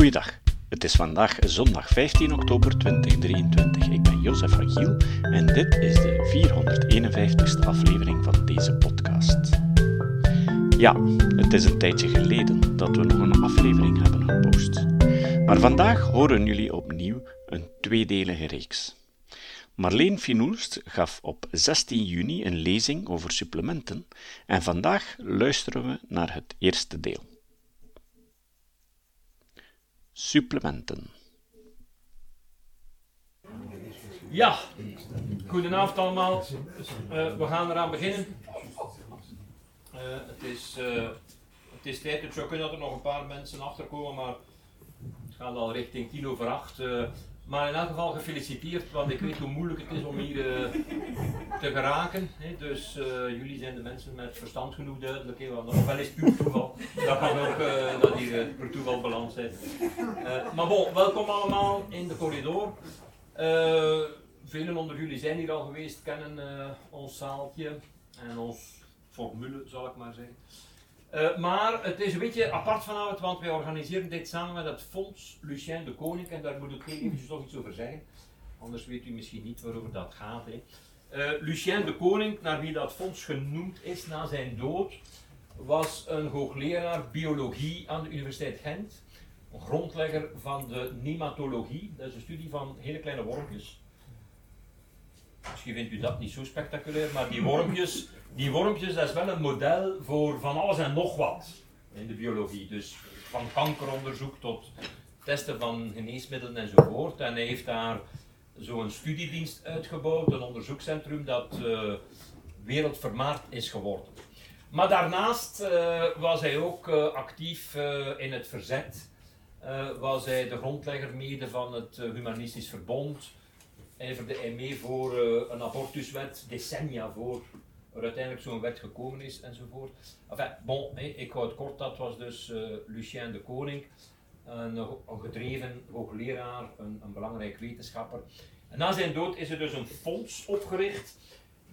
Goeiedag. Het is vandaag zondag 15 oktober 2023. Ik ben Jozef van Giel en dit is de 451ste aflevering van deze podcast. Ja, het is een tijdje geleden dat we nog een aflevering hebben gepost. Maar vandaag horen jullie opnieuw een tweedelige reeks. Marleen Finoelst gaf op 16 juni een lezing over supplementen en vandaag luisteren we naar het eerste deel. Supplementen. Ja, goedenavond allemaal. Uh, we gaan eraan beginnen. Uh, het, is, uh, het is tijd, het zou kunnen dat er nog een paar mensen achterkomen, maar het gaat al richting tien over acht. Maar in elk geval gefeliciteerd, want ik weet hoe moeilijk het is om hier uh, te geraken. Hè. Dus uh, jullie zijn de mensen met verstand genoeg duidelijk. Hè, want ofwel is puur toeval. Dat kan ook uh, dat hier per toeval balans zijn. maar bon, welkom allemaal in de corridor. velen onder jullie zijn hier al geweest, kennen ons zaaltje en ons formule, zal ik maar zeggen. Uh, maar het is een beetje apart vanavond, want wij organiseren dit samen met het Fonds Lucien de Koning. En daar moet ik even nog iets over zeggen. Anders weet u misschien niet waarover dat gaat. Hè. Uh, Lucien de Koning, naar wie dat fonds genoemd is na zijn dood, was een hoogleraar biologie aan de Universiteit Gent. Een grondlegger van de nematologie, dat is een studie van hele kleine wormpjes. Misschien vindt u dat niet zo spectaculair, maar die wormpjes die wormpjes, dat is wel een model voor van alles en nog wat in de biologie. Dus van kankeronderzoek tot testen van geneesmiddelen enzovoort. En hij heeft daar zo'n studiedienst uitgebouwd, een onderzoekscentrum dat uh, wereldvermaard is geworden. Maar daarnaast uh, was hij ook uh, actief in het verzet. was hij de grondlegger mede van het Humanistisch Verbond. Ijverde hij mee voor een abortuswet, decennia voor er uiteindelijk zo'n wet gekomen is enzovoort. Enfin, bon, ik hou het kort, dat was dus uh, Lucien de Koning, een, gedreven hoogleraar, een, een, belangrijk wetenschapper. En na zijn dood is er dus een fonds opgericht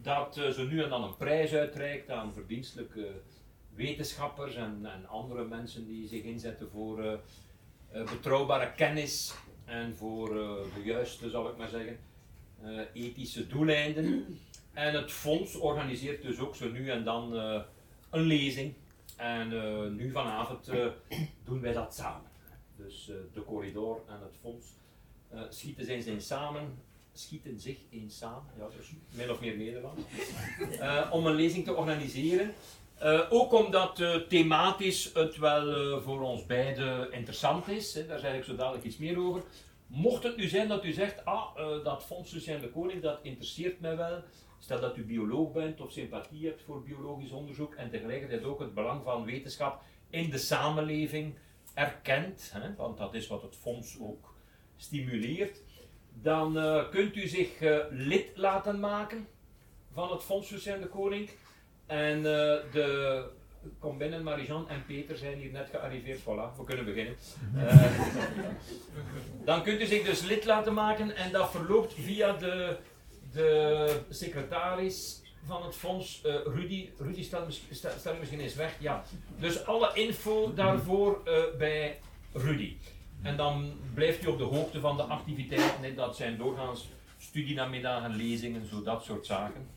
dat uh, zo nu en dan een prijs uitreikt aan verdienstelijke wetenschappers en, en andere mensen die zich inzetten voor uh, betrouwbare kennis en voor de juiste, zal ik maar zeggen, ethische doeleinden. En het fonds organiseert dus ook zo nu en dan uh, een lezing. En uh, nu vanavond uh, doen wij dat samen. Dus de corridor en het fonds schieten zijn, zijn samen, schieten zich eens samen, ja, dus min of meer Nederlands, om een lezing te organiseren. ook omdat thematisch het wel voor ons beiden interessant is, hè, daar zeg ik zo dadelijk iets meer over. Mocht het nu zijn dat u zegt, ah, dat Fonds Lucien de Koning, dat interesseert mij wel, Stel dat u bioloog bent of sympathie hebt voor biologisch onderzoek en tegelijkertijd ook het belang van wetenschap in de samenleving erkent, hè, want dat is wat het fonds ook stimuleert, dan uh, kunt u zich uh, lid laten maken van het Fonds Lucien de Koning. En uh, de kom binnen, Marijan en Peter zijn hier net gearriveerd. Voilà, we kunnen beginnen. dan kunt u zich dus lid laten maken en dat verloopt via de de secretaris van het fonds, uh, Rudy, Rudy staat, staat, misschien eens weg, ja. Dus alle info daarvoor uh, bij Rudy. En dan blijft u op de hoogte van de activiteiten, dat zijn doorgaans studienamiddagen, lezingen, zo dat soort zaken.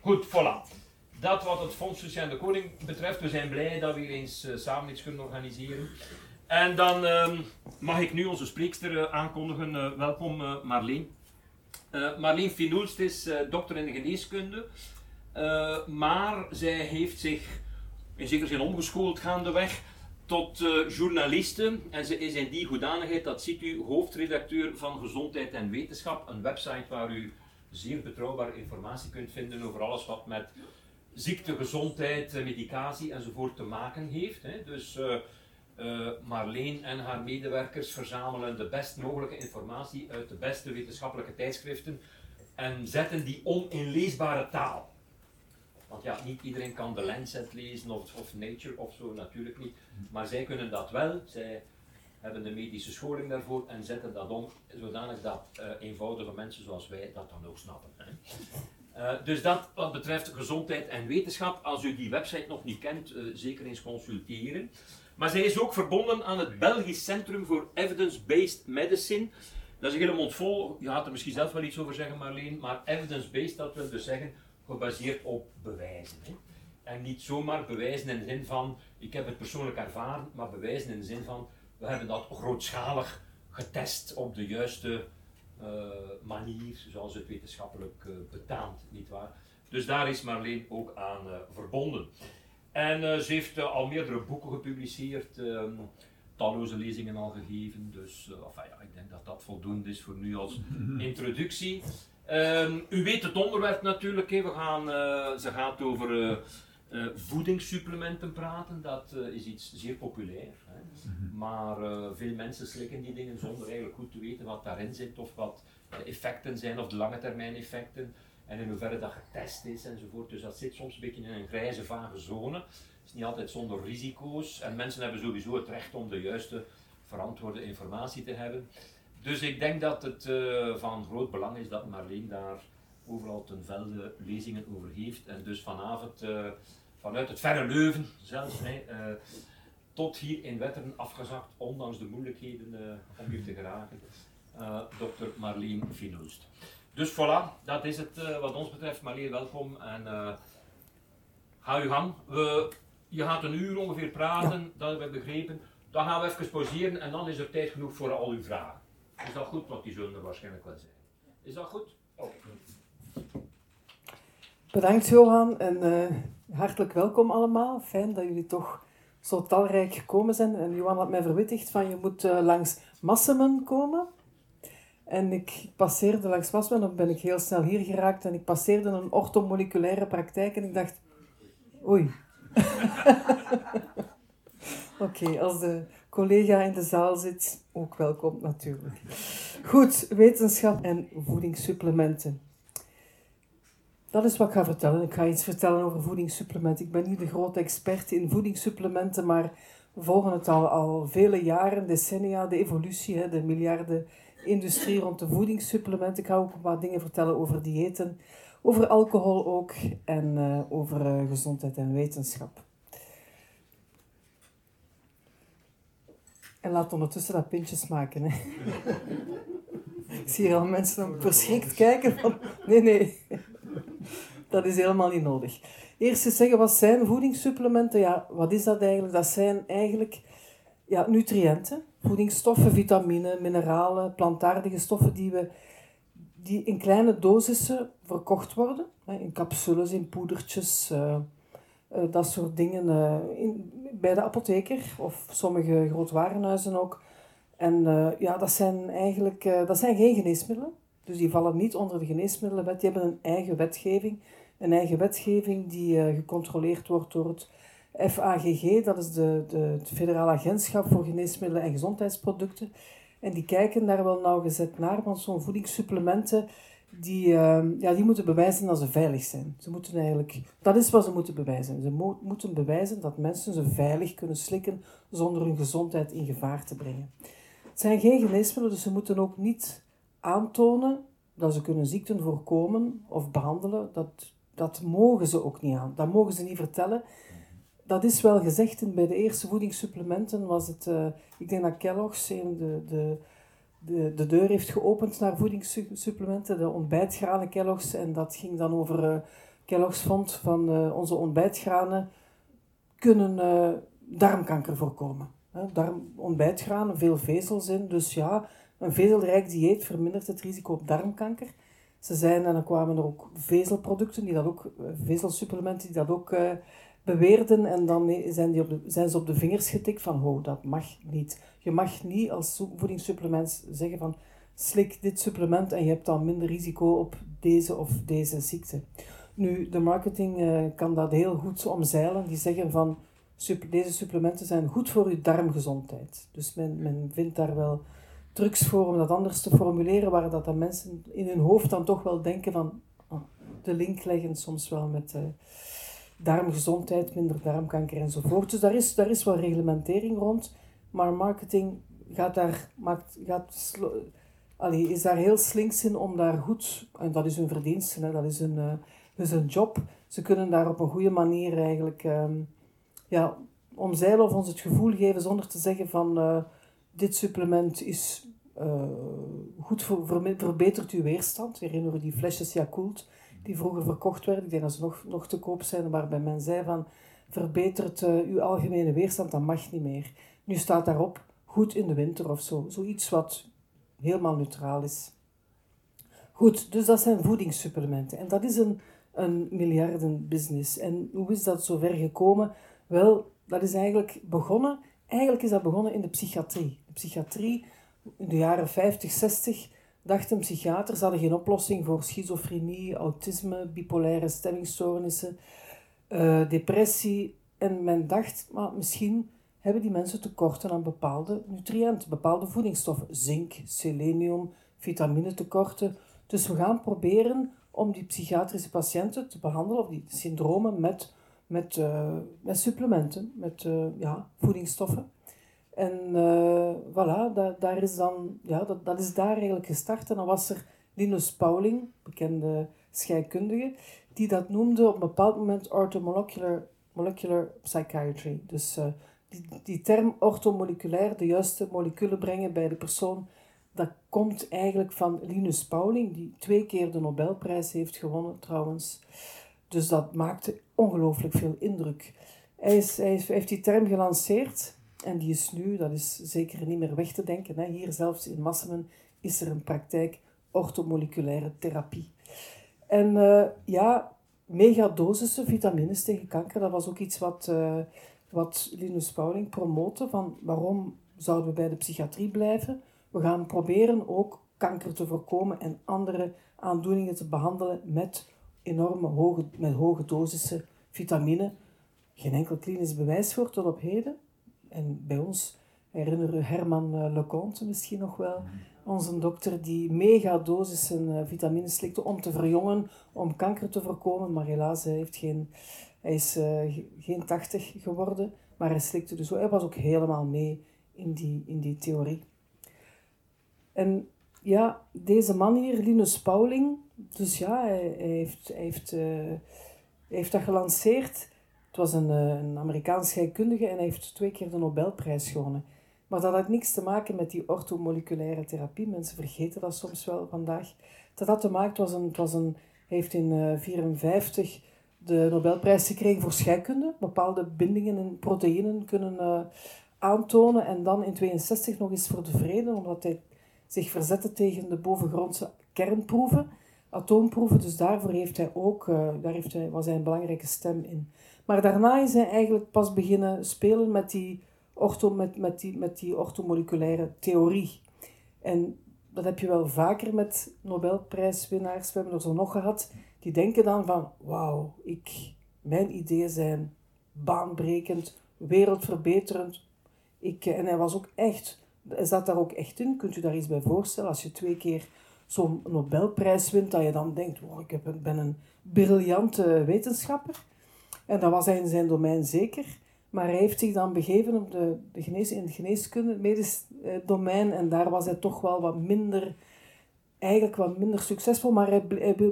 Goed, voilà. Dat wat het Fonds Lucien de Koning betreft, we zijn blij dat we hier eens uh, samen iets kunnen organiseren. En dan ehm, mag ik nu onze spreekster aankondigen. welkom Marleen. Uh, Marleen Finoelst is uh, dokter in de geneeskunde, uh, maar zij heeft zich in zekere zin omgeschoold gaandeweg tot journaliste. En ze is in die hoedanigheid, dat ziet u, hoofdredacteur van Gezondheid en Wetenschap, een website waar u zeer betrouwbare informatie kunt vinden over alles wat met ziekte, gezondheid, medicatie enzovoort te maken heeft. Hè. Dus uh, Marleen en haar medewerkers verzamelen de best mogelijke informatie uit de beste wetenschappelijke tijdschriften en zetten die om in leesbare taal. Want ja, niet iedereen kan de Lancet lezen of, of Nature of zo, natuurlijk niet. Maar zij kunnen dat wel. Zij hebben de medische scholing daarvoor en zetten dat om zodanig dat uh, eenvoudige mensen zoals wij dat dan ook snappen. Hè. Uh, dus dat wat betreft gezondheid en wetenschap, als u die website nog niet kent, zeker eens consulteren. Maar zij is ook verbonden aan het Belgisch Centrum voor Evidence-Based Medicine. Dat is een hele mond vol. Je gaat er misschien zelf wel iets over zeggen, Marleen. Maar evidence-based, dat wil dus zeggen gebaseerd op bewijzen. Hè. En niet zomaar bewijzen in de zin van, ik heb het persoonlijk ervaren, maar bewijzen in de zin van, we hebben dat grootschalig getest op de juiste uh, manier, zoals het wetenschappelijk uh, betaamt, nietwaar? Dus daar is Marleen ook aan uh, verbonden. En ze heeft al meerdere boeken gepubliceerd, um, talloze lezingen al gegeven, dus enfin, ja, ik denk dat dat voldoende is voor nu als introductie. Um, u weet het onderwerp natuurlijk. We gaan, ze gaat over uh, voedingssupplementen praten, dat is iets zeer populair. Hè. Mhm. Maar veel mensen slikken die dingen zonder eigenlijk goed te weten wat daarin zit of wat de effecten zijn of de lange termijn effecten en in hoeverre dat getest is enzovoort. Dus dat zit soms een beetje in een grijze, vage zone. Het is niet altijd zonder risico's en mensen hebben sowieso het recht om de juiste verantwoorde informatie te hebben. Dus ik denk dat het van groot belang is dat Marleen daar overal ten velde lezingen over heeft en dus vanavond vanuit het verre Leuven zelfs, hè, uh, tot hier in Wetteren afgezakt, ondanks de moeilijkheden om hier te geraken. Dr. Marleen Finoost. Dus voilà, dat is het wat ons betreft. Marleen, welkom en ga uw gang. We, je gaat een uur ongeveer praten, dat hebben we begrepen. Dan gaan we even pauzeren en dan is er tijd genoeg voor al uw vragen. Is dat goed? Want die zullen er waarschijnlijk wel zijn. Is dat goed? Okay. Bedankt Johan en hartelijk welkom allemaal. Fijn dat jullie toch zo talrijk gekomen zijn. En Johan had mij verwittigd van je moet langs Massemen komen. En ik passeerde langs Massemen, dan ben ik heel snel hier geraakt. En ik passeerde een orthomoleculaire praktijk en ik dacht, oei. Oké, als de collega in de zaal zit, ook welkom natuurlijk. Goed, wetenschap en voedingssupplementen. Dat is wat ik ga vertellen. Ik ga iets vertellen over voedingssupplementen. Ik ben niet de grote expert in voedingssupplementen, maar we volgen het al, al vele jaren, decennia, de evolutie, de miljarden industrie rond de voedingssupplementen. Ik ga ook wat dingen vertellen over diëten, over alcohol ook en uh, over uh, gezondheid en wetenschap. En laat ondertussen dat pintjes maken. Hè. Ik zie hier al mensen verschrikt kijken van, nee, nee dat is helemaal niet nodig. Eerst eens zeggen, wat zijn voedingssupplementen? Ja, wat is dat eigenlijk? Dat zijn eigenlijk ja, nutriënten, voedingsstoffen, vitamine, mineralen, plantaardige stoffen die, we, die in kleine dosissen verkocht worden. In capsules, in poedertjes, uh, uh, dat soort dingen. Uh, in, bij de apotheker of sommige grootwarenhuizen ook. En ja, dat zijn eigenlijk dat zijn geen geneesmiddelen. Dus die vallen niet onder de geneesmiddelenwet. Die hebben een eigen wetgeving een eigen wetgeving die gecontroleerd wordt door het FAGG, dat is de, de, het Federaal Agentschap voor Geneesmiddelen en Gezondheidsproducten. En die kijken daar wel nauwgezet naar, want zo'n voedingssupplementen, die, uh, ja, die moeten bewijzen dat ze veilig zijn. Ze moeten eigenlijk, dat is wat ze moeten bewijzen. Ze mo moeten bewijzen dat mensen ze veilig kunnen slikken zonder hun gezondheid in gevaar te brengen. Het zijn geen geneesmiddelen, dus ze moeten ook niet aantonen dat ze kunnen ziekten voorkomen of behandelen. Dat, dat mogen ze ook niet aan. Dat mogen ze niet vertellen. Dat is wel gezegd. bij de eerste voedingssupplementen was het... Uh, ik denk dat Kellogg's de, de, de, de deur heeft geopend naar voedingssupplementen. De ontbijtgranen Kellogg's. En dat ging dan over... Uh, Kellogg's vond van uh, onze ontbijtgranen kunnen darmkanker voorkomen. Darm, ontbijtgranen, veel vezels in. Dus ja, een vezelrijk dieet vermindert het risico op darmkanker. Ze zijn, en dan kwamen er ook vezelproducten, die dat ook, vezelsupplementen die dat ook beweerden. En dan zijn, die op de, zijn ze op de vingers getikt van, dat mag niet. Je mag niet als voedingssupplement zeggen van, slik dit supplement en je hebt dan minder risico op deze of deze ziekte. Nu, de marketing uh, kan dat heel goed omzeilen. Die zeggen van, deze supplementen zijn goed voor je darmgezondheid. Dus men, men vindt daar wel trucs voor om dat anders te formuleren, waar dat, dat mensen in hun hoofd dan toch wel denken van oh, de link leggen soms wel met uh, darmgezondheid, minder darmkanker enzovoort. Dus daar is, daar is wel reglementering rond, maar marketing gaat daar, maakt, gaat, allee, is daar heel slinks in om daar goed, en dat is hun verdienste, dat is hun, uh, hun job, ze kunnen daar op een goede manier eigenlijk um, ja, omzeilen of ons het gevoel geven zonder te zeggen van uh, dit supplement is uh, goed voor, verbetert uw weerstand. Herinner die flesjes Yakult die vroeger verkocht werden. Ik denk dat ze nog, nog te koop zijn, waarbij men zei van verbetert uh, uw algemene weerstand, dat mag niet meer. Nu staat daarop goed in de winter of zo. Zoiets wat helemaal neutraal is. Goed, dus dat zijn voedingssupplementen. En dat is een, een miljardenbusiness. En hoe is dat zo ver gekomen? Wel, dat is eigenlijk begonnen... Eigenlijk is dat begonnen in de psychiatrie. De psychiatrie, in de jaren 50, 60, dachten psychiaters hadden geen oplossing voor schizofrenie, autisme, bipolaire stemmingstoornissen, uh, depressie. En men dacht, maar misschien hebben die mensen tekorten aan bepaalde nutriënten, bepaalde voedingsstoffen. Zink, selenium, vitamine-tekorten. Dus we gaan proberen om die psychiatrische patiënten te behandelen, of die syndromen, met, met, uh, met supplementen, met uh, ja, voedingsstoffen. En uh, voilà, da, daar is dan, ja, dat, dat is daar eigenlijk gestart. En dan was er Linus Pauling, bekende scheikundige, die dat noemde op een bepaald moment orthomolecular molecular psychiatry. Dus die, die term orthomoleculair, de juiste moleculen brengen bij de persoon, dat komt eigenlijk van Linus Pauling, die twee keer de Nobelprijs heeft gewonnen trouwens. Dus dat maakte ongelooflijk veel indruk. Hij, is, hij, heeft die term gelanceerd en die is nu, dat is zeker niet meer weg te denken. Hè. Hier zelfs in Massemen is er een praktijk orthomoleculaire therapie. En uh, ja, megadosissen vitamines tegen kanker, dat was ook iets wat, uh, wat Linus Pauling promote. Van waarom zouden we bij de psychiatrie blijven? We gaan proberen ook kanker te voorkomen en andere aandoeningen te behandelen met enorme hoge, met hoge dosissen vitamine. Geen enkel klinisch bewijs voor tot op heden. En bij ons herinneren Herman eh, Leconte misschien nog wel, onze dokter die megadosissen uh, vitamine slikte om te verjongen, om kanker te voorkomen. Maar helaas, hij, heeft geen, hij is uh, geen 80 geworden, maar hij slikte dus Hij was ook helemaal mee in die, in die theorie. En ja, deze man hier, Linus Pauling, dus ja, hij, heeft, hij heeft, uh, hij heeft dat gelanceerd. Was een, uh, een Amerikaans scheikundige en hij heeft twee keer de Nobelprijs gewonnen. Maar dat had niks te maken met die orthomoleculaire therapie. Mensen vergeten dat soms wel vandaag. Dat had te maken, was een, het was een, hij heeft in 1954 uh, de Nobelprijs gekregen voor scheikunde. Bepaalde bindingen in proteïnen kunnen uh, aantonen. En dan in 1962 nog eens voor de vrede, omdat hij zich verzetten tegen de bovengrondse kernproeven, atoomproeven. Dus daarvoor heeft hij ook, uh, daar heeft hij, was hij een belangrijke stem in. Maar daarna is hij eigenlijk pas beginnen spelen met die, ortho, met, met die, met die orthomoleculaire theorie. En dat heb je wel vaker met Nobelprijswinnaars, we hebben er zo nog gehad, die denken dan van, wauw, ik, mijn ideeën zijn baanbrekend, wereldverbeterend. Ik, en hij was ook echt is dat daar ook echt in? Kunt u daar iets bij voorstellen? Als je twee keer zo'n Nobelprijs wint, dat je dan denkt, wow, ik ben een briljante wetenschapper. En dat was hij in zijn domein zeker. Maar hij heeft zich dan begeven op de, de in de geneeskunde, het medisch eh, domein. En daar was hij toch wel wat minder, eigenlijk wat minder succesvol. Maar hij,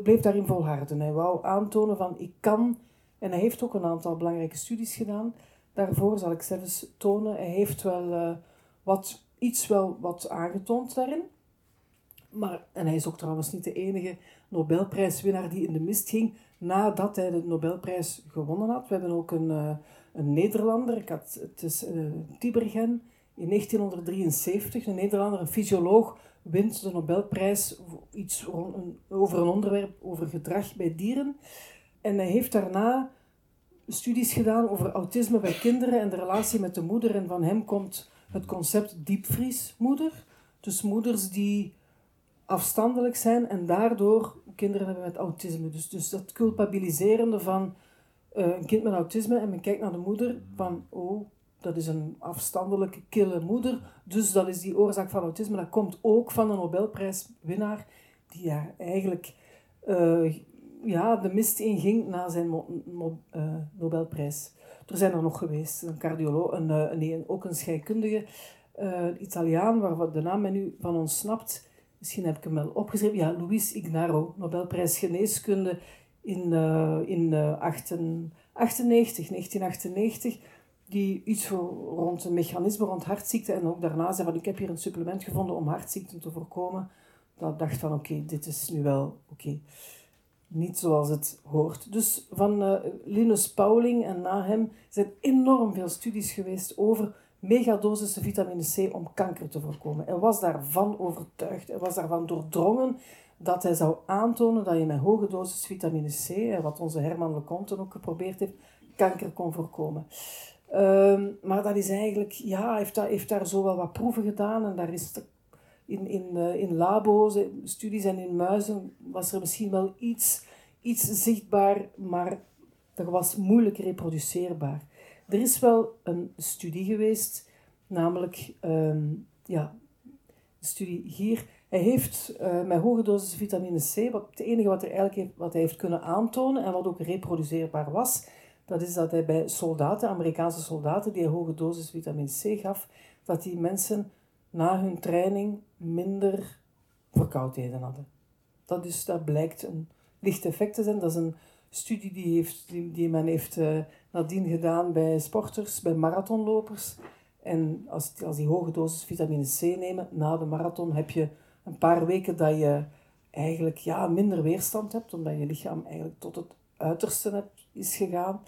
bleef, daarin volharden. Hij wou aantonen van, ik kan... En hij heeft ook een aantal belangrijke studies gedaan. Daarvoor zal ik zelfs tonen. Hij heeft wel uh, wat iets wel wat aangetoond daarin. Maar, en hij is ook trouwens niet de enige Nobelprijswinnaar die in de mist ging nadat hij de Nobelprijs gewonnen had. We hebben ook een, uh, een Nederlander, ik had, het is uh, Tibergen, in 1973. Een Nederlander, een fysioloog, wint de Nobelprijs iets over een onderwerp over gedrag bij dieren. En hij heeft daarna studies gedaan over autisme bij kinderen en de relatie met de moeder. En van hem komt het concept diepvriesmoeder. Dus moeders die afstandelijk zijn en daardoor kinderen hebben met autisme. Dus, dus dat culpabiliserende van uh, een kind met autisme en men kijkt naar de moeder van, oh, dat is een afstandelijke, kille moeder, dus dat is die oorzaak van autisme. Dat komt ook van een Nobelprijswinnaar die ja, eigenlijk uh, ja, de mist inging na zijn uh, Nobelprijs. Er zijn er nog geweest, een cardioloog, een, eh, nee, ook een scheikundige, Italiaan, waar de naam mij nu van ontsnapt. Misschien heb ik hem wel opgeschreven. Ja, Luis Ignaro, Nobelprijs Geneeskunde in, uh, in 98, 1998. die iets voor, rond een mechanisme rond hartziekten en ook daarna zei van ik heb hier een supplement gevonden om hartziekten te voorkomen. Dat dacht van oké, dit is nu wel oké. Niet zoals het hoort. Dus van uh, Linus Pauling en na hem zijn enorm veel studies geweest over megadosissen vitamine C om kanker te voorkomen. Hij was daarvan overtuigd, hij was daarvan doordrongen dat hij zou aantonen dat je met hoge dosis vitamine C, wat onze Herman Leconte ook geprobeerd heeft, kanker kon voorkomen. Um, maar dat is eigenlijk, ja, heeft, daar, heeft daar zo wel wat proeven gedaan en daar is in, in, uh, in labo's, studies en in muizen was er misschien wel iets, iets zichtbaar, maar dat was moeilijk reproduceerbaar. Er is wel een studie geweest, namelijk, um, ja, de studie hier. Hij heeft uh, met hoge dosis vitamine C, wat, het enige wat hij, eigenlijk heeft, wat hij heeft kunnen aantonen en wat ook reproduceerbaar was, dat is dat hij bij soldaten, Amerikaanse soldaten, die een hoge dosis vitamine C gaf, dat die mensen na hun training minder verkoudheden hadden. Dat, is, dat blijkt een licht effect te zijn. Dat is een studie die, heeft, die, men heeft uh, nadien gedaan bij sporters, bij marathonlopers. En als, als die hoge dosis vitamine C nemen na de marathon, heb je een paar weken dat je eigenlijk ja, minder weerstand hebt, omdat je lichaam eigenlijk tot het uiterste is gegaan.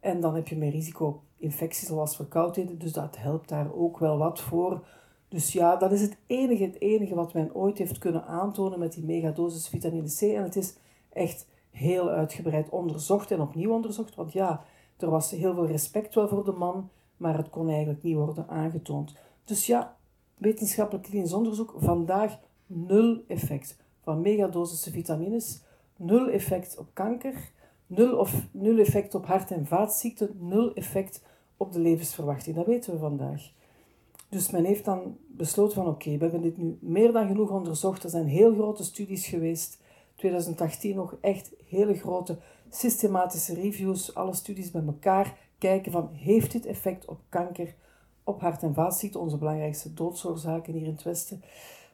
En dan heb je meer risico op infecties zoals verkoudheden, dus dat helpt daar ook wel wat voor. Dus ja, dat is het enige, het enige wat men ooit heeft kunnen aantonen met die megadosis vitamine C. En het is echt heel uitgebreid onderzocht en opnieuw onderzocht. Want ja, er was heel veel respect wel voor de man, maar het kon eigenlijk niet worden aangetoond. Dus ja, wetenschappelijk klinisch onderzoek, vandaag nul effect van megadosissen vitamines, nul effect op kanker, nul, of, nul effect op hart- en vaatziekten, nul effect op de levensverwachting. Dat weten we vandaag. Dus men heeft dan besloten van oké, we hebben dit nu meer dan genoeg onderzocht. Er zijn heel grote studies geweest. 2018 nog echt hele grote systematische reviews, alle studies bij elkaar kijken van heeft dit effect op kanker, op hart- en vaatziekten, onze belangrijkste doodsoorzaken hier in het Westen,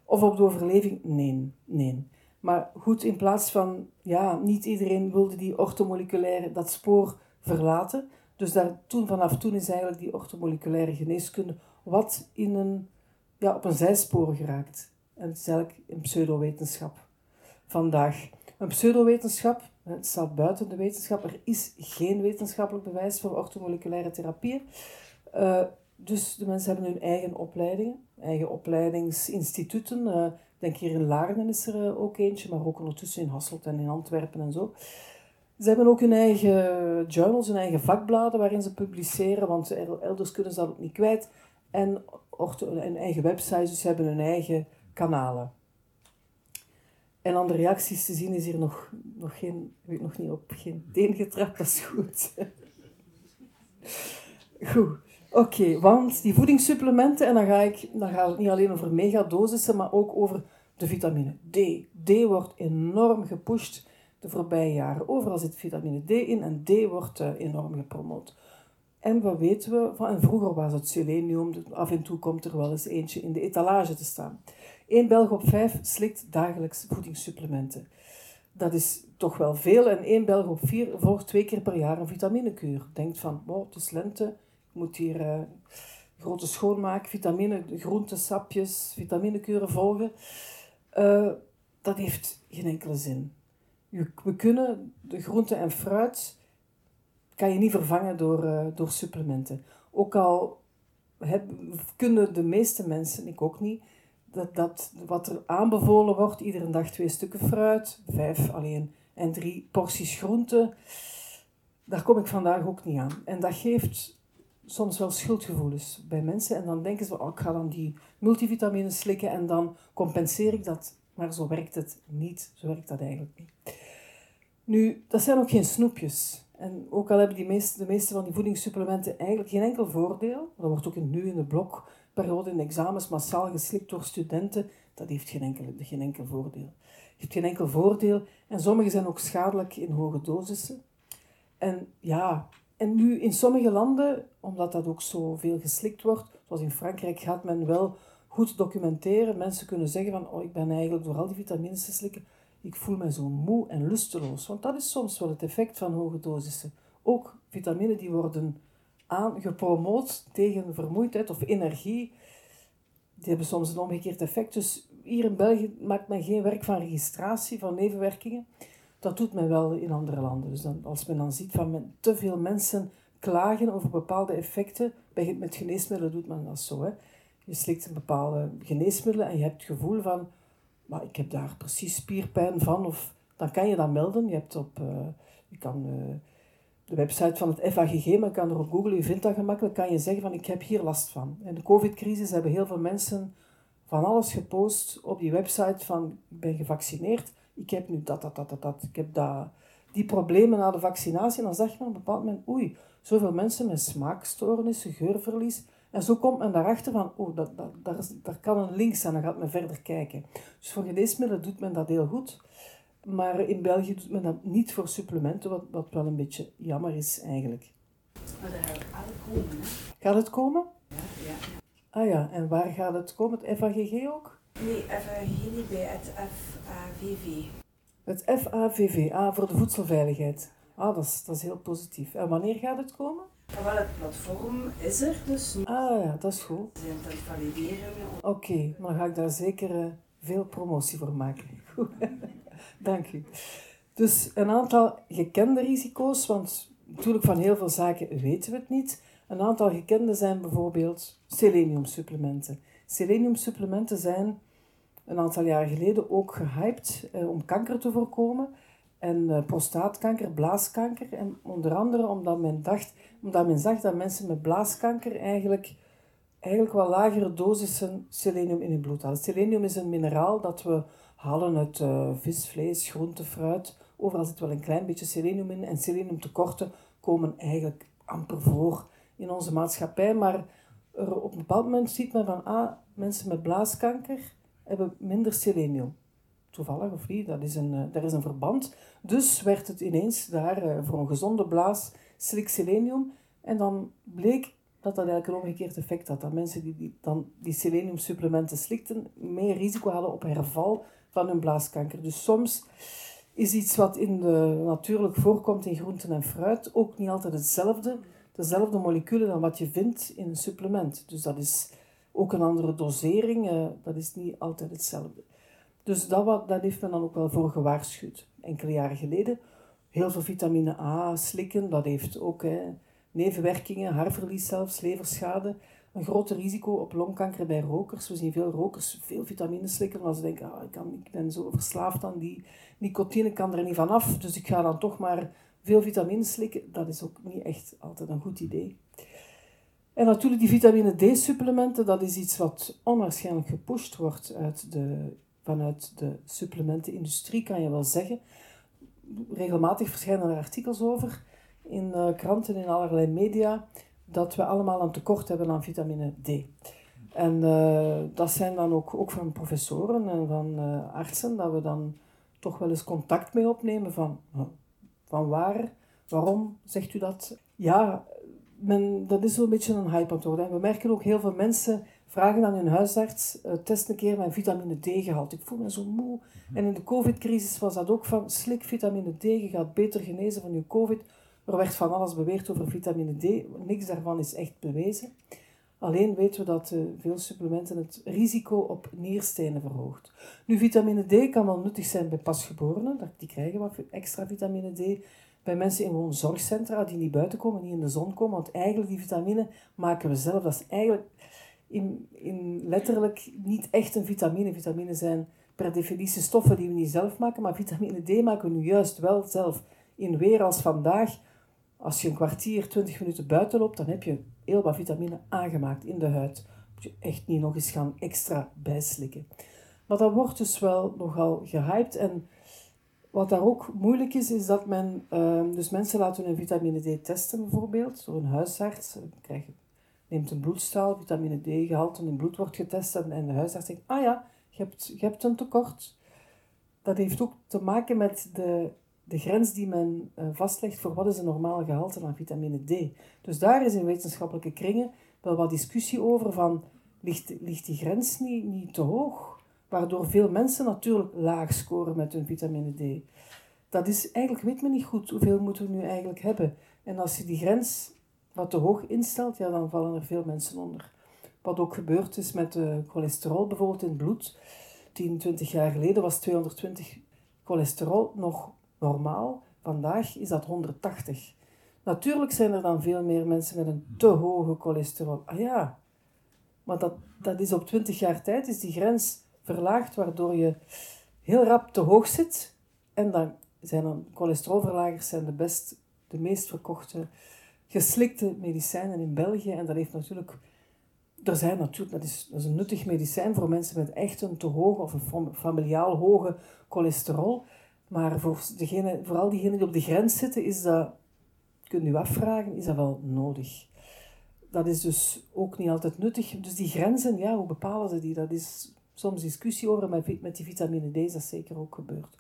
of op de overleving? Nee, nee. Maar goed, in plaats van, ja, niet iedereen wilde die ortomoleculaire, dat spoor verlaten. Dus daar, toen, vanaf toen is eigenlijk die ortomoleculaire geneeskunde wat in een, ja, op een zijspoor geraakt. En het is eigenlijk een pseudowetenschap vandaag. Een pseudowetenschap, het staat buiten de wetenschap, er is geen wetenschappelijk bewijs voor ortomoleculaire therapieën. Uh, dus de mensen hebben hun eigen opleidingen, eigen opleidingsinstituten. Uh, denk hier in Laarden is er uh, ook eentje, maar ook ondertussen in Hasselt en in Antwerpen en zo. Ze hebben ook hun eigen journals, hun eigen vakbladen waarin ze publiceren, want elders kunnen ze dat ook niet kwijt. En een eigen website, dus ze hebben hun eigen kanalen. En aan de reacties te zien is hier nog, nog geen, heb ik nog niet op geen teen getrapt, dat is goed. goed. Oké, want die voedingssupplementen, en dan, ga ik, dan gaat het niet alleen over megadosissen, maar ook over de vitamine D. D wordt enorm gepusht de voorbije jaren. Overal zit vitamine D in en D wordt uh, enorm gepromoot. En wat weten we? Van, en vroeger was het selenium, af en toe komt er wel eens eentje in de etalage te staan. Eén Belg op vijf slikt dagelijks voedingssupplementen. Dat is toch wel veel. En één Belg op vier volgt twee keer per jaar een vitaminekuur. Denkt van, wow, het is lente, ik moet hier uh, grote schoonmaak, vitamine, groentesapjes, vitaminekuren volgen. Uh, dat heeft geen enkele zin. We kunnen de groente en fruit kan je niet vervangen door, uh, door supplementen. Ook al heb, kunnen de meeste mensen, ik ook niet, dat, dat wat er aanbevolen wordt, iedere dag twee stukken fruit, vijf alleen en drie porties groente, daar kom ik vandaag ook niet aan. En dat geeft soms wel schuldgevoelens bij mensen. En dan denken ze, oh, ik ga dan die multivitamines slikken en dan compenseer ik dat. Maar zo werkt het niet. Zo werkt dat eigenlijk niet. Nu, dat zijn ook geen snoepjes. En ook al hebben die meeste, de meeste van die voedingssupplementen eigenlijk geen enkel voordeel, dat wordt ook nu in de blokperiode in examens massaal geslikt door studenten, dat heeft geen enkel, geen enkel voordeel. Het heeft geen enkel voordeel en sommige zijn ook schadelijk in hoge dosissen. En ja, en nu in sommige landen, omdat dat ook zo veel geslikt wordt, zoals in Frankrijk, gaat men wel goed documenteren. Mensen kunnen zeggen van, oh, ik ben eigenlijk door al die vitamines te slikken, ik voel me zo moe en lusteloos. Want dat is soms wel het effect van hoge dosissen. Ook vitamine die worden aan, gepromoot tegen vermoeidheid of energie. Die hebben soms een omgekeerd effect. Dus hier in België maakt men geen werk van registratie van nevenwerkingen. Dat doet men wel in andere landen. Dus dan, als men dan ziet van te veel mensen klagen over bepaalde effecten, bij, met geneesmiddelen doet men dat zo. Je slikt een bepaalde geneesmiddelen en je hebt het gevoel van, maar ik heb daar precies spierpijn van, of dan kan je dat melden. Je, hebt op, uh, je kan uh, de website van het FAGG, maar kan er op Google, je vindt dat gemakkelijk, kan je zeggen van ik heb hier last van. In de covid-crisis hebben heel veel mensen van alles gepost op die website van ik ben gevaccineerd, ik heb nu dat, dat, dat, dat, dat. ik heb dat, die problemen na de vaccinatie. En dan zag je op bepaald moment, oei, zoveel mensen met smaakstoornissen, geurverlies. En zo komt men daarachter van, oh, dat, dat, daar, daar kan een link zijn, dan gaat men verder kijken. Dus voor geneesmiddelen doet men dat heel goed. Maar in België doet men dat niet voor supplementen, wat, wat wel een beetje jammer is eigenlijk. Maar daar gaat het komen, hè? Gaat het komen? Ja, ja. Ah ja, en waar gaat het komen? Het FAGG ook? Nee, FAGG niet bij, het FAVV. Het FAVV, ah, voor de voedselveiligheid. Ah, dat is, dat is heel positief. En wanneer gaat het komen? Ah, wel, het platform is er dus. Ah ja, dat is goed. We zijn het valideren. Oké, okay, dan ga ik daar zeker uh, veel promotie voor maken. Goed, dank u. Dus een aantal gekende risico's, want natuurlijk van heel veel zaken weten we het niet. Een aantal gekende zijn bijvoorbeeld seleniumsupplementen. Seleniumsupplementen zijn een aantal jaar geleden ook gehyped eh, om kanker te voorkomen. En uh, prostaatkanker, blaaskanker. En onder andere omdat men, dacht, omdat men zag dat mensen met blaaskanker eigenlijk, eigenlijk wel lagere dosissen selenium in hun bloed hadden. Selenium is een mineraal dat we halen uit uh, vis, vlees, groente, fruit. Overal zit wel een klein beetje selenium in. En seleniumtekorten komen eigenlijk amper voor in onze maatschappij. Maar op een bepaald moment ziet men van, ah, mensen met blaaskanker hebben minder selenium. Toevallig of niet, dat is een, uh, daar is een verband. Dus werd het ineens daar uh, voor een gezonde blaas slik selenium. En dan bleek dat dat eigenlijk een omgekeerd effect had. Dat mensen die, die dan die seleniumsupplementen slikten, meer risico hadden op herval van hun blaaskanker. Dus soms is iets wat in de, natuurlijk voorkomt in groenten en fruit ook niet altijd hetzelfde, dezelfde moleculen dan wat je vindt in een supplement. Dus dat is ook een andere dosering, uh, dat is niet altijd hetzelfde. Dus dat, wat, dat heeft men dan ook wel voor gewaarschuwd. Enkele jaren geleden. Heel veel vitamine A slikken, dat heeft ook nevenwerkingen, haarverlies zelfs, leverschade. Een groter risico op longkanker bij rokers. We zien veel rokers veel vitamine slikken, omdat ze denken, ah, ik, kan, ik ben zo verslaafd aan die nicotine, ik kan er niet van af, dus ik ga dan toch maar veel vitamine slikken. Dat is ook niet echt altijd een goed idee. En natuurlijk die vitamine D-supplementen, dat is iets wat onwaarschijnlijk gepusht wordt uit de, vanuit de supplementenindustrie, kan je wel zeggen. Regelmatig verschijnen er artikels over in uh, kranten, in allerlei media, dat we allemaal een tekort hebben aan vitamine D. En uh, dat zijn dan ook, ook van professoren en van uh, artsen, dat we dan toch wel eens contact mee opnemen van, van waar, waarom zegt u dat? Ja, men, dat is zo'n beetje een hype aan het worden. we merken ook heel veel mensen vragen aan hun huisarts, uh, test een keer mijn vitamine D gehalte. Ik voel me zo moe. En in de covid-crisis was dat ook van, slik vitamine D, je gaat beter genezen van je covid. Er werd van alles beweerd over vitamine D. Niks daarvan is echt bewezen. Alleen weten we dat uh, veel supplementen het risico op nierstenen verhoogt. Nu, vitamine D kan wel nuttig zijn bij pasgeborenen. Die krijgen wat extra vitamine D bij mensen in woonzorgcentra die niet buiten komen, niet in de zon komen. Want eigenlijk die vitamine maken we zelf. Dat is eigenlijk in, in letterlijk niet echt een vitamine. Vitamine zijn per definitie stoffen die we niet zelf maken, maar vitamine D maken we nu juist wel zelf. In weer als vandaag, als je een kwartier, twintig minuten buiten loopt, dan heb je heel wat vitamine aangemaakt in de huid. Moet je echt niet nog eens gaan extra bijslikken. Maar dat wordt dus wel nogal gehyped en wat daar ook moeilijk is, is dat men, uh, dus mensen laten hun vitamine D testen bijvoorbeeld, door een huisarts. Krijg, neemt een bloedstraal, vitamine D gehalte in bloed wordt getest en de huisarts zegt, ah ja, je hebt, je hebt een tekort. Dat heeft ook te maken met de, de grens die men uh, vastlegt voor wat is een normaal gehalte van vitamine D. Dus daar is in wetenschappelijke kringen wel wat discussie over van, ligt, ligt die grens niet, niet te hoog? waardoor veel mensen natuurlijk laag scoren met hun vitamine D. Dat is eigenlijk, weet men niet goed, hoeveel moeten we nu eigenlijk hebben. En als je die grens wat te hoog instelt, ja, dan vallen er veel mensen onder. Wat ook gebeurd is met de cholesterol bijvoorbeeld in het bloed. 10, 20 jaar geleden was 220 cholesterol nog normaal. Vandaag is dat 180. Natuurlijk zijn er dan veel meer mensen met een te hoge cholesterol. Ah ja, maar dat, dat is op 20 jaar tijd is die grens verlaagd, waardoor je heel rap te hoog zit. En dan zijn dan cholesterolverlagers zijn de, best, de meest verkochte geslikte medicijnen in België. En dat heeft natuurlijk er zijn natuurlijk, dat is, dat is een nuttig medicijn voor mensen met echt een te hoge of een familiaal hoge cholesterol. Maar voor degene, vooral diegenen die op de grens zitten, is dat, kunt u afvragen, is dat wel nodig. Dat is dus ook niet altijd nuttig. Dus die grenzen, ja, hoe bepalen ze die? Dat is soms discussie over, met, met die vitamine D is dat zeker ook gebeurd.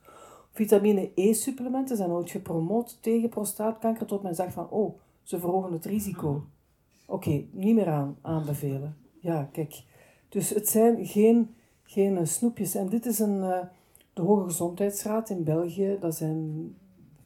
Vitamine E-supplementen zijn ooit gepromoot tegen prostaatkanker tot men zegt van, oh, ze verhogen het risico. Oké, niet meer aan, aanbevelen. Ja, kijk. Dus het zijn geen, geen snoepjes. En dit is een, uh, de Hoge Gezondheidsraad in België. Dat zijn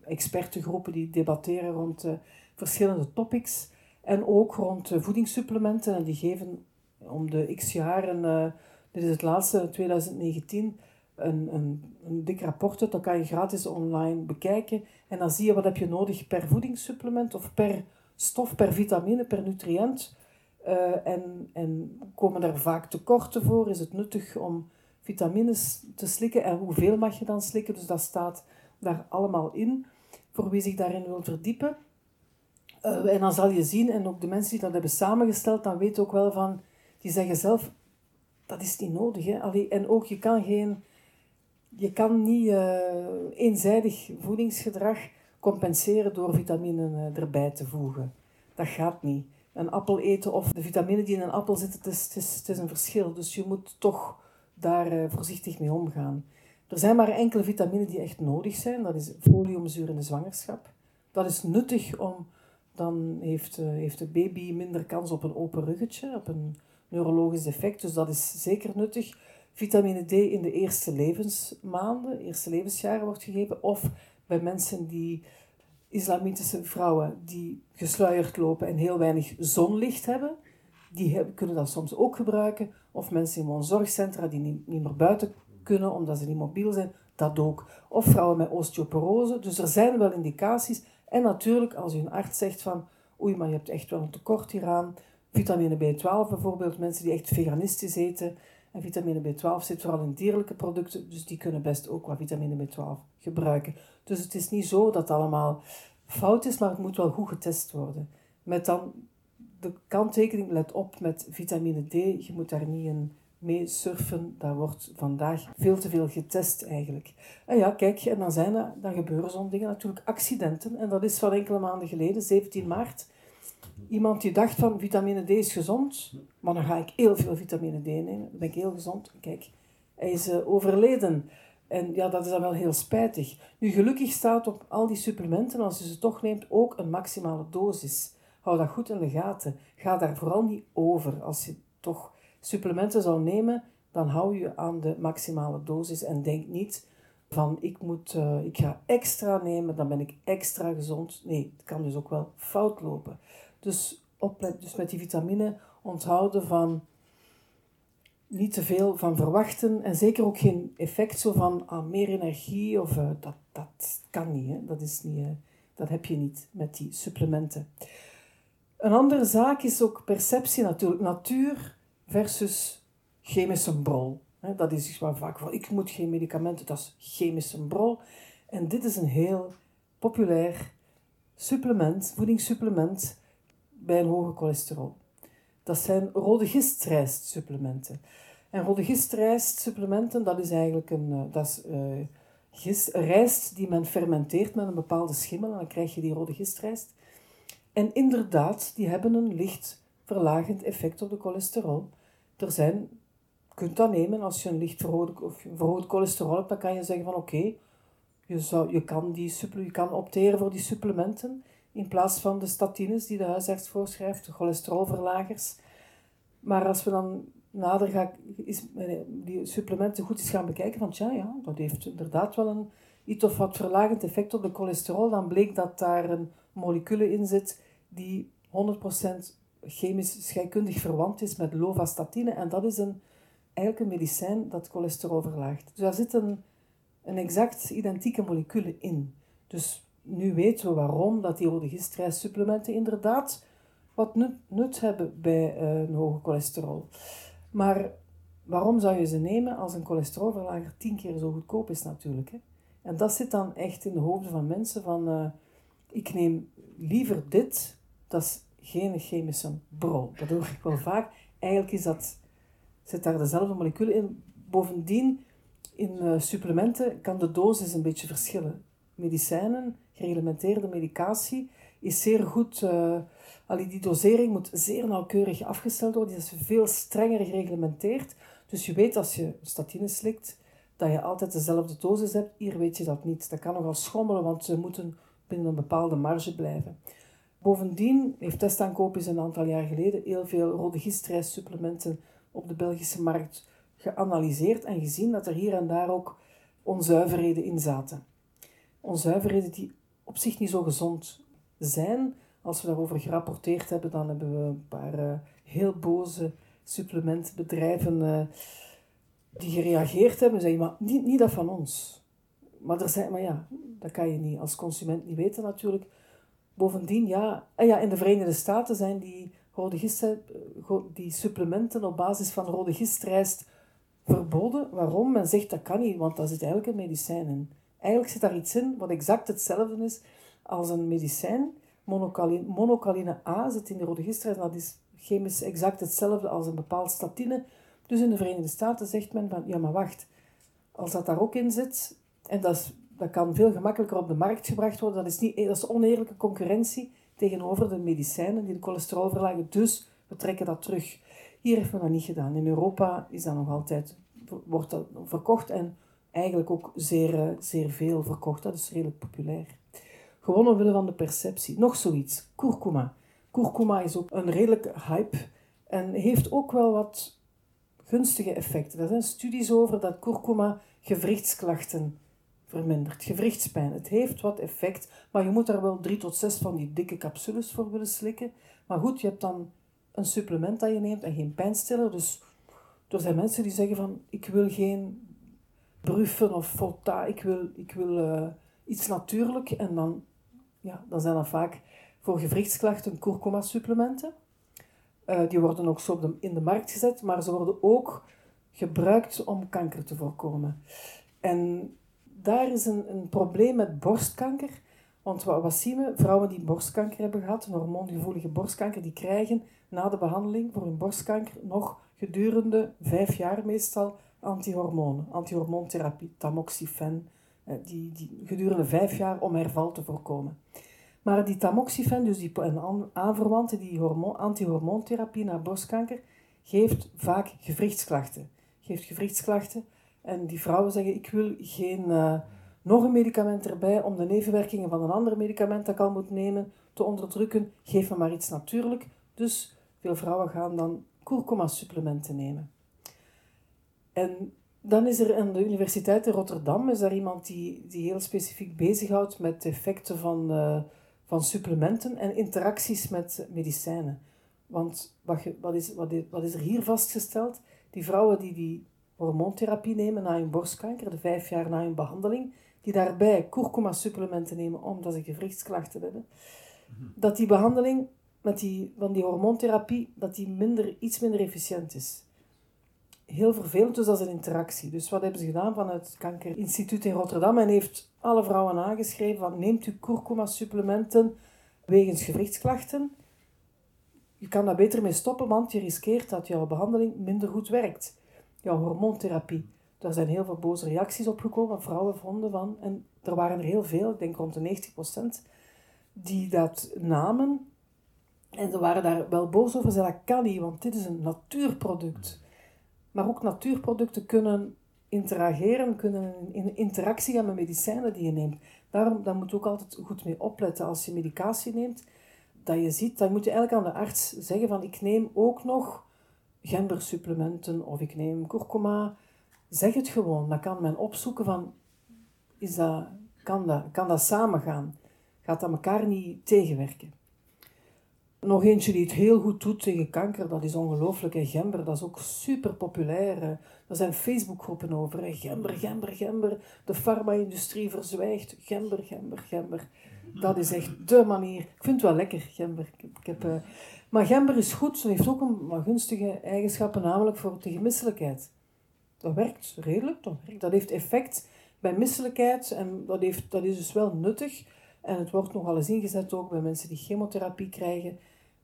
expertengroepen die debatteren rond uh, verschillende topics. En ook rond uh, voedingssupplementen. En die geven om de x jaren, dit is het laatste, 2019, een, een, een dik rapport uit. Dat kan je gratis online bekijken. En dan zie je wat heb je nodig per voedingssupplement of per stof per vitamine, per nutriënt. Uh, en, en komen er vaak tekorten voor? Is het nuttig om vitamines te slikken? En hoeveel mag je dan slikken? Dus dat staat daar allemaal in, voor wie zich daarin wil verdiepen. Uh, en dan zal je zien, en ook de mensen die dat hebben samengesteld, dan weten ook wel van, die zeggen zelf, dat is niet nodig. Hè? Allee, en ook, je kan geen, je kan niet uh, eenzijdig voedingsgedrag compenseren door vitaminen eh, erbij te voegen. Dat gaat niet. Een appel eten of de vitamine die in een appel zitten, het is, het is een verschil. Dus je moet toch daar eh, voorzichtig mee omgaan. Er zijn maar enkele vitaminen die echt nodig zijn. Dat is foliumzuur in de zwangerschap. Dat is nuttig om, dan heeft, uh, heeft de baby minder kans op een open ruggetje, op een neurologisch effect. Dus dat is zeker nuttig. Vitamine D in de eerste levensmaanden, eerste levensjaren wordt gegeven. Of bij mensen die, islamitische vrouwen, die gesluierd lopen en heel weinig zonlicht hebben, die kunnen dat soms ook gebruiken. Of mensen in woonzorgcentra die niet, meer buiten kunnen omdat ze niet mobiel zijn, dat ook. Of vrouwen met osteoporose. Dus er zijn wel indicaties. En natuurlijk, als je een arts zegt van, oei, maar je hebt echt wel een tekort hieraan. Vitamine B12 bijvoorbeeld, mensen die echt veganistisch eten, en vitamine B12 zit vooral in dierlijke producten, dus die kunnen best ook wat vitamine B12 gebruiken. Dus het is niet zo dat het allemaal fout is, maar het moet wel goed getest worden. Met dan de kanttekening, let op met vitamine D, je moet daar niet in mee surfen. Daar wordt vandaag veel te veel getest eigenlijk. En ja, kijk, en dan, zijn er, dan gebeuren zo'n dingen natuurlijk, accidenten. En dat is van enkele maanden geleden, 17 maart Iemand die dacht van vitamine D is gezond, maar dan ga ik heel veel vitamine D nemen. Dan ben ik heel gezond. Kijk, hij is uh, overleden. En ja, dat is dan wel heel spijtig. Nu, gelukkig staat op al die supplementen, als je ze toch neemt, ook een maximale dosis. Hou dat goed in de gaten. Ga daar vooral niet over. Als je toch supplementen zou nemen, dan hou je aan de maximale dosis en denk niet van ik, moet, uh, ik ga extra nemen, dan ben ik extra gezond. Nee, het kan dus ook wel fout lopen. Dus, oplet, dus met die vitamine onthouden van niet te veel van verwachten en zeker ook geen effect zo van ah, meer energie of uh, dat, dat kan niet. Hè? Dat, is niet uh, dat heb je niet met die supplementen. Een andere zaak is ook perceptie natuurlijk. Natuur versus chemische brol. Dat is waar vaak van, ik moet geen medicamenten, dat is chemische brol. En dit is een heel populair supplement, voedingssupplement, bij een hoge cholesterol. Dat zijn rode gistrijstsupplementen. En rode gistrijstsupplementen, dat is eigenlijk een, eh, dat is, uh, rijst die men fermenteert met een bepaalde schimmel. En dan krijg je die rode gistrijst. En inderdaad, die hebben een licht verlagend effect op de cholesterol. Er zijn, je kunt dat nemen als je een licht verhoogd, of verhoogd cholesterol hebt, dan kan je zeggen van oké, je, zou, je, kan die, je kan opteren voor die supplementen in plaats van de statines die de huisarts voorschrijft, de cholesterolverlagers. Maar als we dan nader gaan, is, die supplementen goed eens gaan bekijken, van tja, ja, dat heeft inderdaad wel een iets of wat verlagend effect op de cholesterol, dan bleek dat daar een molecule in zit die 100% chemisch scheikundig verwant is met lovastatine. En dat is een, eigenlijk een medicijn dat cholesterol verlaagt. Dus daar zit een, een exact identieke molecule in. Dus nu weten we waarom dat die rode gistrijssupplementen inderdaad wat nut, nut hebben bij uh, een hoge cholesterol. Maar waarom zou je ze nemen als een cholesterolverlager tien keer zo goedkoop is natuurlijk? Hè? En dat zit dan echt in de hoofden van mensen van... Uh, ik neem liever dit, dat is geen chemische brol. Dat hoor ik wel vaak. Eigenlijk is dat, zit daar dezelfde moleculen in. Bovendien, in uh, supplementen kan de dosis een beetje verschillen. Medicijnen, gereglementeerde medicatie, is zeer goed... Uh, die dosering moet zeer nauwkeurig afgesteld worden. Die is veel strenger gereglementeerd. Dus je weet als je statine slikt, dat je altijd dezelfde dosis hebt. Hier weet je dat niet. Dat kan nogal schommelen, want ze moeten binnen een bepaalde marge blijven. Bovendien heeft Testaankoop een aantal jaar geleden heel veel rode gistrijssupplementen op de Belgische markt geanalyseerd en gezien dat er hier en daar ook onzuiverheden in zaten. Onzuiverheden die op zich niet zo gezond zijn. Als we daarover gerapporteerd hebben, dan hebben we een paar uh, heel boze supplementbedrijven uh, die gereageerd hebben. Zeggen, maar niet, niet dat van ons. Maar, er zijn, maar ja, dat kan je niet als consument niet weten natuurlijk. Bovendien, ja, en ja, in de Verenigde Staten zijn die, rode gist, die supplementen op basis van rode gistrijst verboden. Waarom? Men zegt dat kan niet, want dat zit eigenlijk een medicijn in. Eigenlijk zit daar iets in wat exact hetzelfde is als een medicijn. Monocaline, monocaline A zit in de rode gistrijst, dat is chemisch exact hetzelfde als een bepaald statine. Dus in de Verenigde Staten zegt men van, ja maar wacht, als dat daar ook in zit, en dat, is, dat kan veel gemakkelijker op de markt gebracht worden, dat is, niet, dat is oneerlijke concurrentie tegenover de medicijnen die de cholesterol verlagen. Dus we trekken dat terug. Hier heeft men dat niet gedaan. In Europa is dat nog altijd, wordt dat verkocht en eigenlijk ook zeer, zeer veel verkocht. Dat is redelijk populair. Gewoon omwille van de perceptie. Nog zoiets, kurkuma. Kurkuma is ook een redelijke hype en heeft ook wel wat gunstige effecten. Er zijn studies over dat kurkuma gewrichtsklachten vermindert. Gewrichtspijn. Het heeft wat effect, maar je moet daar wel drie tot zes van die dikke capsules voor willen slikken. Maar goed, je hebt dan een supplement dat je neemt en geen pijnstiller. Dus er zijn mensen die zeggen van, ik wil geen bruffen of fota, ik wil, ik wil uh, iets natuurlijk. En dan, ja, dan zijn dat vaak voor gewrichtsklachten kurkuma supplementen. Uh, die worden ook zo in de markt gezet, maar ze worden ook gebruikt om kanker te voorkomen. En daar is een, een probleem met borstkanker. Want wat, zien we? Vrouwen die borstkanker hebben gehad, een hormoongevoelige borstkanker, die krijgen na de behandeling voor hun borstkanker nog gedurende vijf jaar meestal antihormonen, antihormoontherapie, tamoxifen, eh, die, die, gedurende vijf jaar om herval te voorkomen. Maar die tamoxifen, dus die aanverwante die hormoon, antihormoontherapie naar borstkanker, geeft vaak gewrichtsklachten. Geeft gewrichtsklachten en die vrouwen zeggen, ik wil geen, uh, nog een medicament erbij om de nevenwerkingen van een ander medicament dat ik al moet nemen te onderdrukken. Geef me maar iets natuurlijk. Dus veel vrouwen gaan dan kurkuma-supplementen nemen. En dan is er aan de Universiteit in Rotterdam is er iemand die, die heel specifiek bezighoudt met effecten van, uh, van supplementen en interacties met medicijnen. Want wat, wat, is, wat, is, wat is er hier vastgesteld? Die vrouwen die die hormoontherapie nemen na hun borstkanker, de vijf jaar na hun behandeling, die daarbij kurkuma-supplementen nemen omdat ze gewrichtsklachten hebben, dat die behandeling met die, van die hormoontherapie dat die minder, iets minder efficiënt is. Heel vervelend, dus dat is een interactie. Dus wat hebben ze gedaan vanuit het Kankerinstituut in Rotterdam? En heeft alle vrouwen aangeschreven van neemt u kurkuma-supplementen wegens gewrichtsklachten. Je kan daar beter mee stoppen, want je riskeert dat jouw behandeling minder goed werkt ja, hormoontherapie. Daar zijn heel veel boze reacties op gekomen. Vrouwen vonden van, en er waren er heel veel, ik denk rond de 90%, die dat namen. En ze waren daar wel boos over. Ze dat kan want dit is een natuurproduct. Maar ook natuurproducten kunnen interageren, kunnen in interactie gaan met medicijnen die je neemt. Daarom dan moet je ook altijd goed mee opletten als je medicatie neemt. Dat je ziet, dan moet je eigenlijk aan de arts zeggen van ik neem ook nog gembersupplementen of ik neem kurkuma. Zeg het gewoon. Dan kan men opzoeken van, is dat, kan, dat, kan dat samen gaan? Gaat dat elkaar niet tegenwerken? Nog eentje die het heel goed doet tegen kanker, dat is ongelooflijk. En gember, dat is ook super populair. Er zijn Facebookgroepen over. Gember, gember, gember. De farma-industrie verzwijgt. Gember, gember, gember. Dat is echt de manier. Ik vind het wel lekker, gember. Ik heb, uh... Maar gember is goed. Ze heeft ook een gunstige eigenschappen, namelijk voor tegen misselijkheid. Dat werkt redelijk. Dat, werkt. dat heeft effect bij misselijkheid. En dat, heeft, dat is dus wel nuttig. En het wordt nogal eens ingezet ook bij mensen die chemotherapie krijgen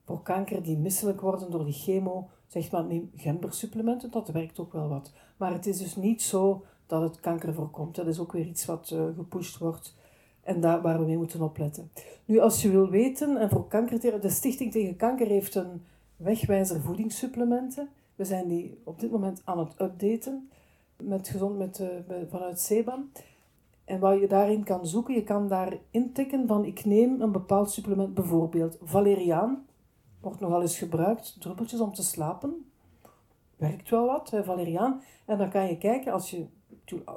voor kanker, die misselijk worden door die chemo. Zegt men neem gembersupplementen, dat werkt ook wel wat. Maar het is dus niet zo dat het kanker voorkomt. Dat is ook weer iets wat uh, gepusht wordt en daar waar we mee moeten opletten. Nu, als je wil weten, en voor kanker, de Stichting tegen Kanker heeft een wegwijzer voedingssupplementen. We zijn die op dit moment aan het updaten met gezond met, uh, vanuit CEBAM. En wat je daarin kan zoeken, je kan daar intikken van ik neem een bepaald supplement, bijvoorbeeld valeriaan. Wordt nogal eens gebruikt, druppeltjes om te slapen. Werkt wel wat, valeriaan. En dan kan je kijken, als je,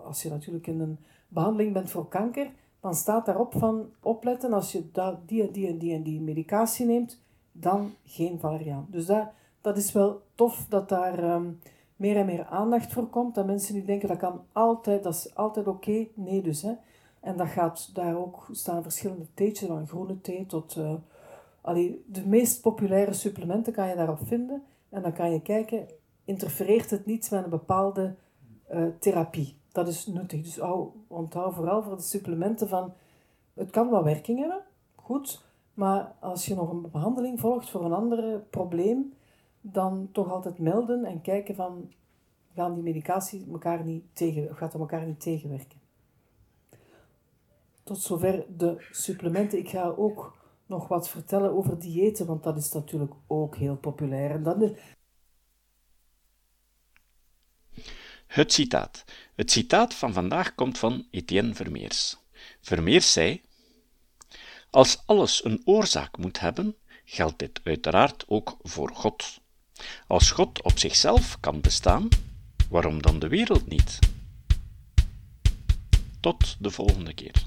als je natuurlijk in een behandeling bent voor kanker, dan staat daarop van opletten als je die en die en die en die medicatie neemt, dan geen valeriaan. Dus dat, dat is wel tof dat daar ehm, meer en meer aandacht voor komt. Dat mensen die denken dat kan altijd, dat is altijd oké. Nee dus. Hè. En dat gaat daar ook staan verschillende theetjes, van groene thee tot... Uh, allee, de meest populaire supplementen kan je daarop vinden. En dan kan je kijken, interfereert het niet met een bepaalde uh, therapie? Dat is nuttig. Dus hou, onthoud vooral voor de supplementen van... Het kan wel werking hebben, goed. Maar als je nog een behandeling volgt voor een ander probleem dan toch altijd melden en kijken van gaan die medicatie elkaar niet tegen, gaat dat elkaar niet tegenwerken. Tot zover de supplementen. Ik ga ook nog wat vertellen over diëten, want dat is natuurlijk ook heel populair. En dan Het citaat. Het citaat van vandaag komt van Etienne Vermeers. Vermeers zei: Als alles een oorzaak moet hebben, geldt dit uiteraard ook voor God. Als God op zichzelf kan bestaan, waarom dan de wereld niet? Tot de volgende keer.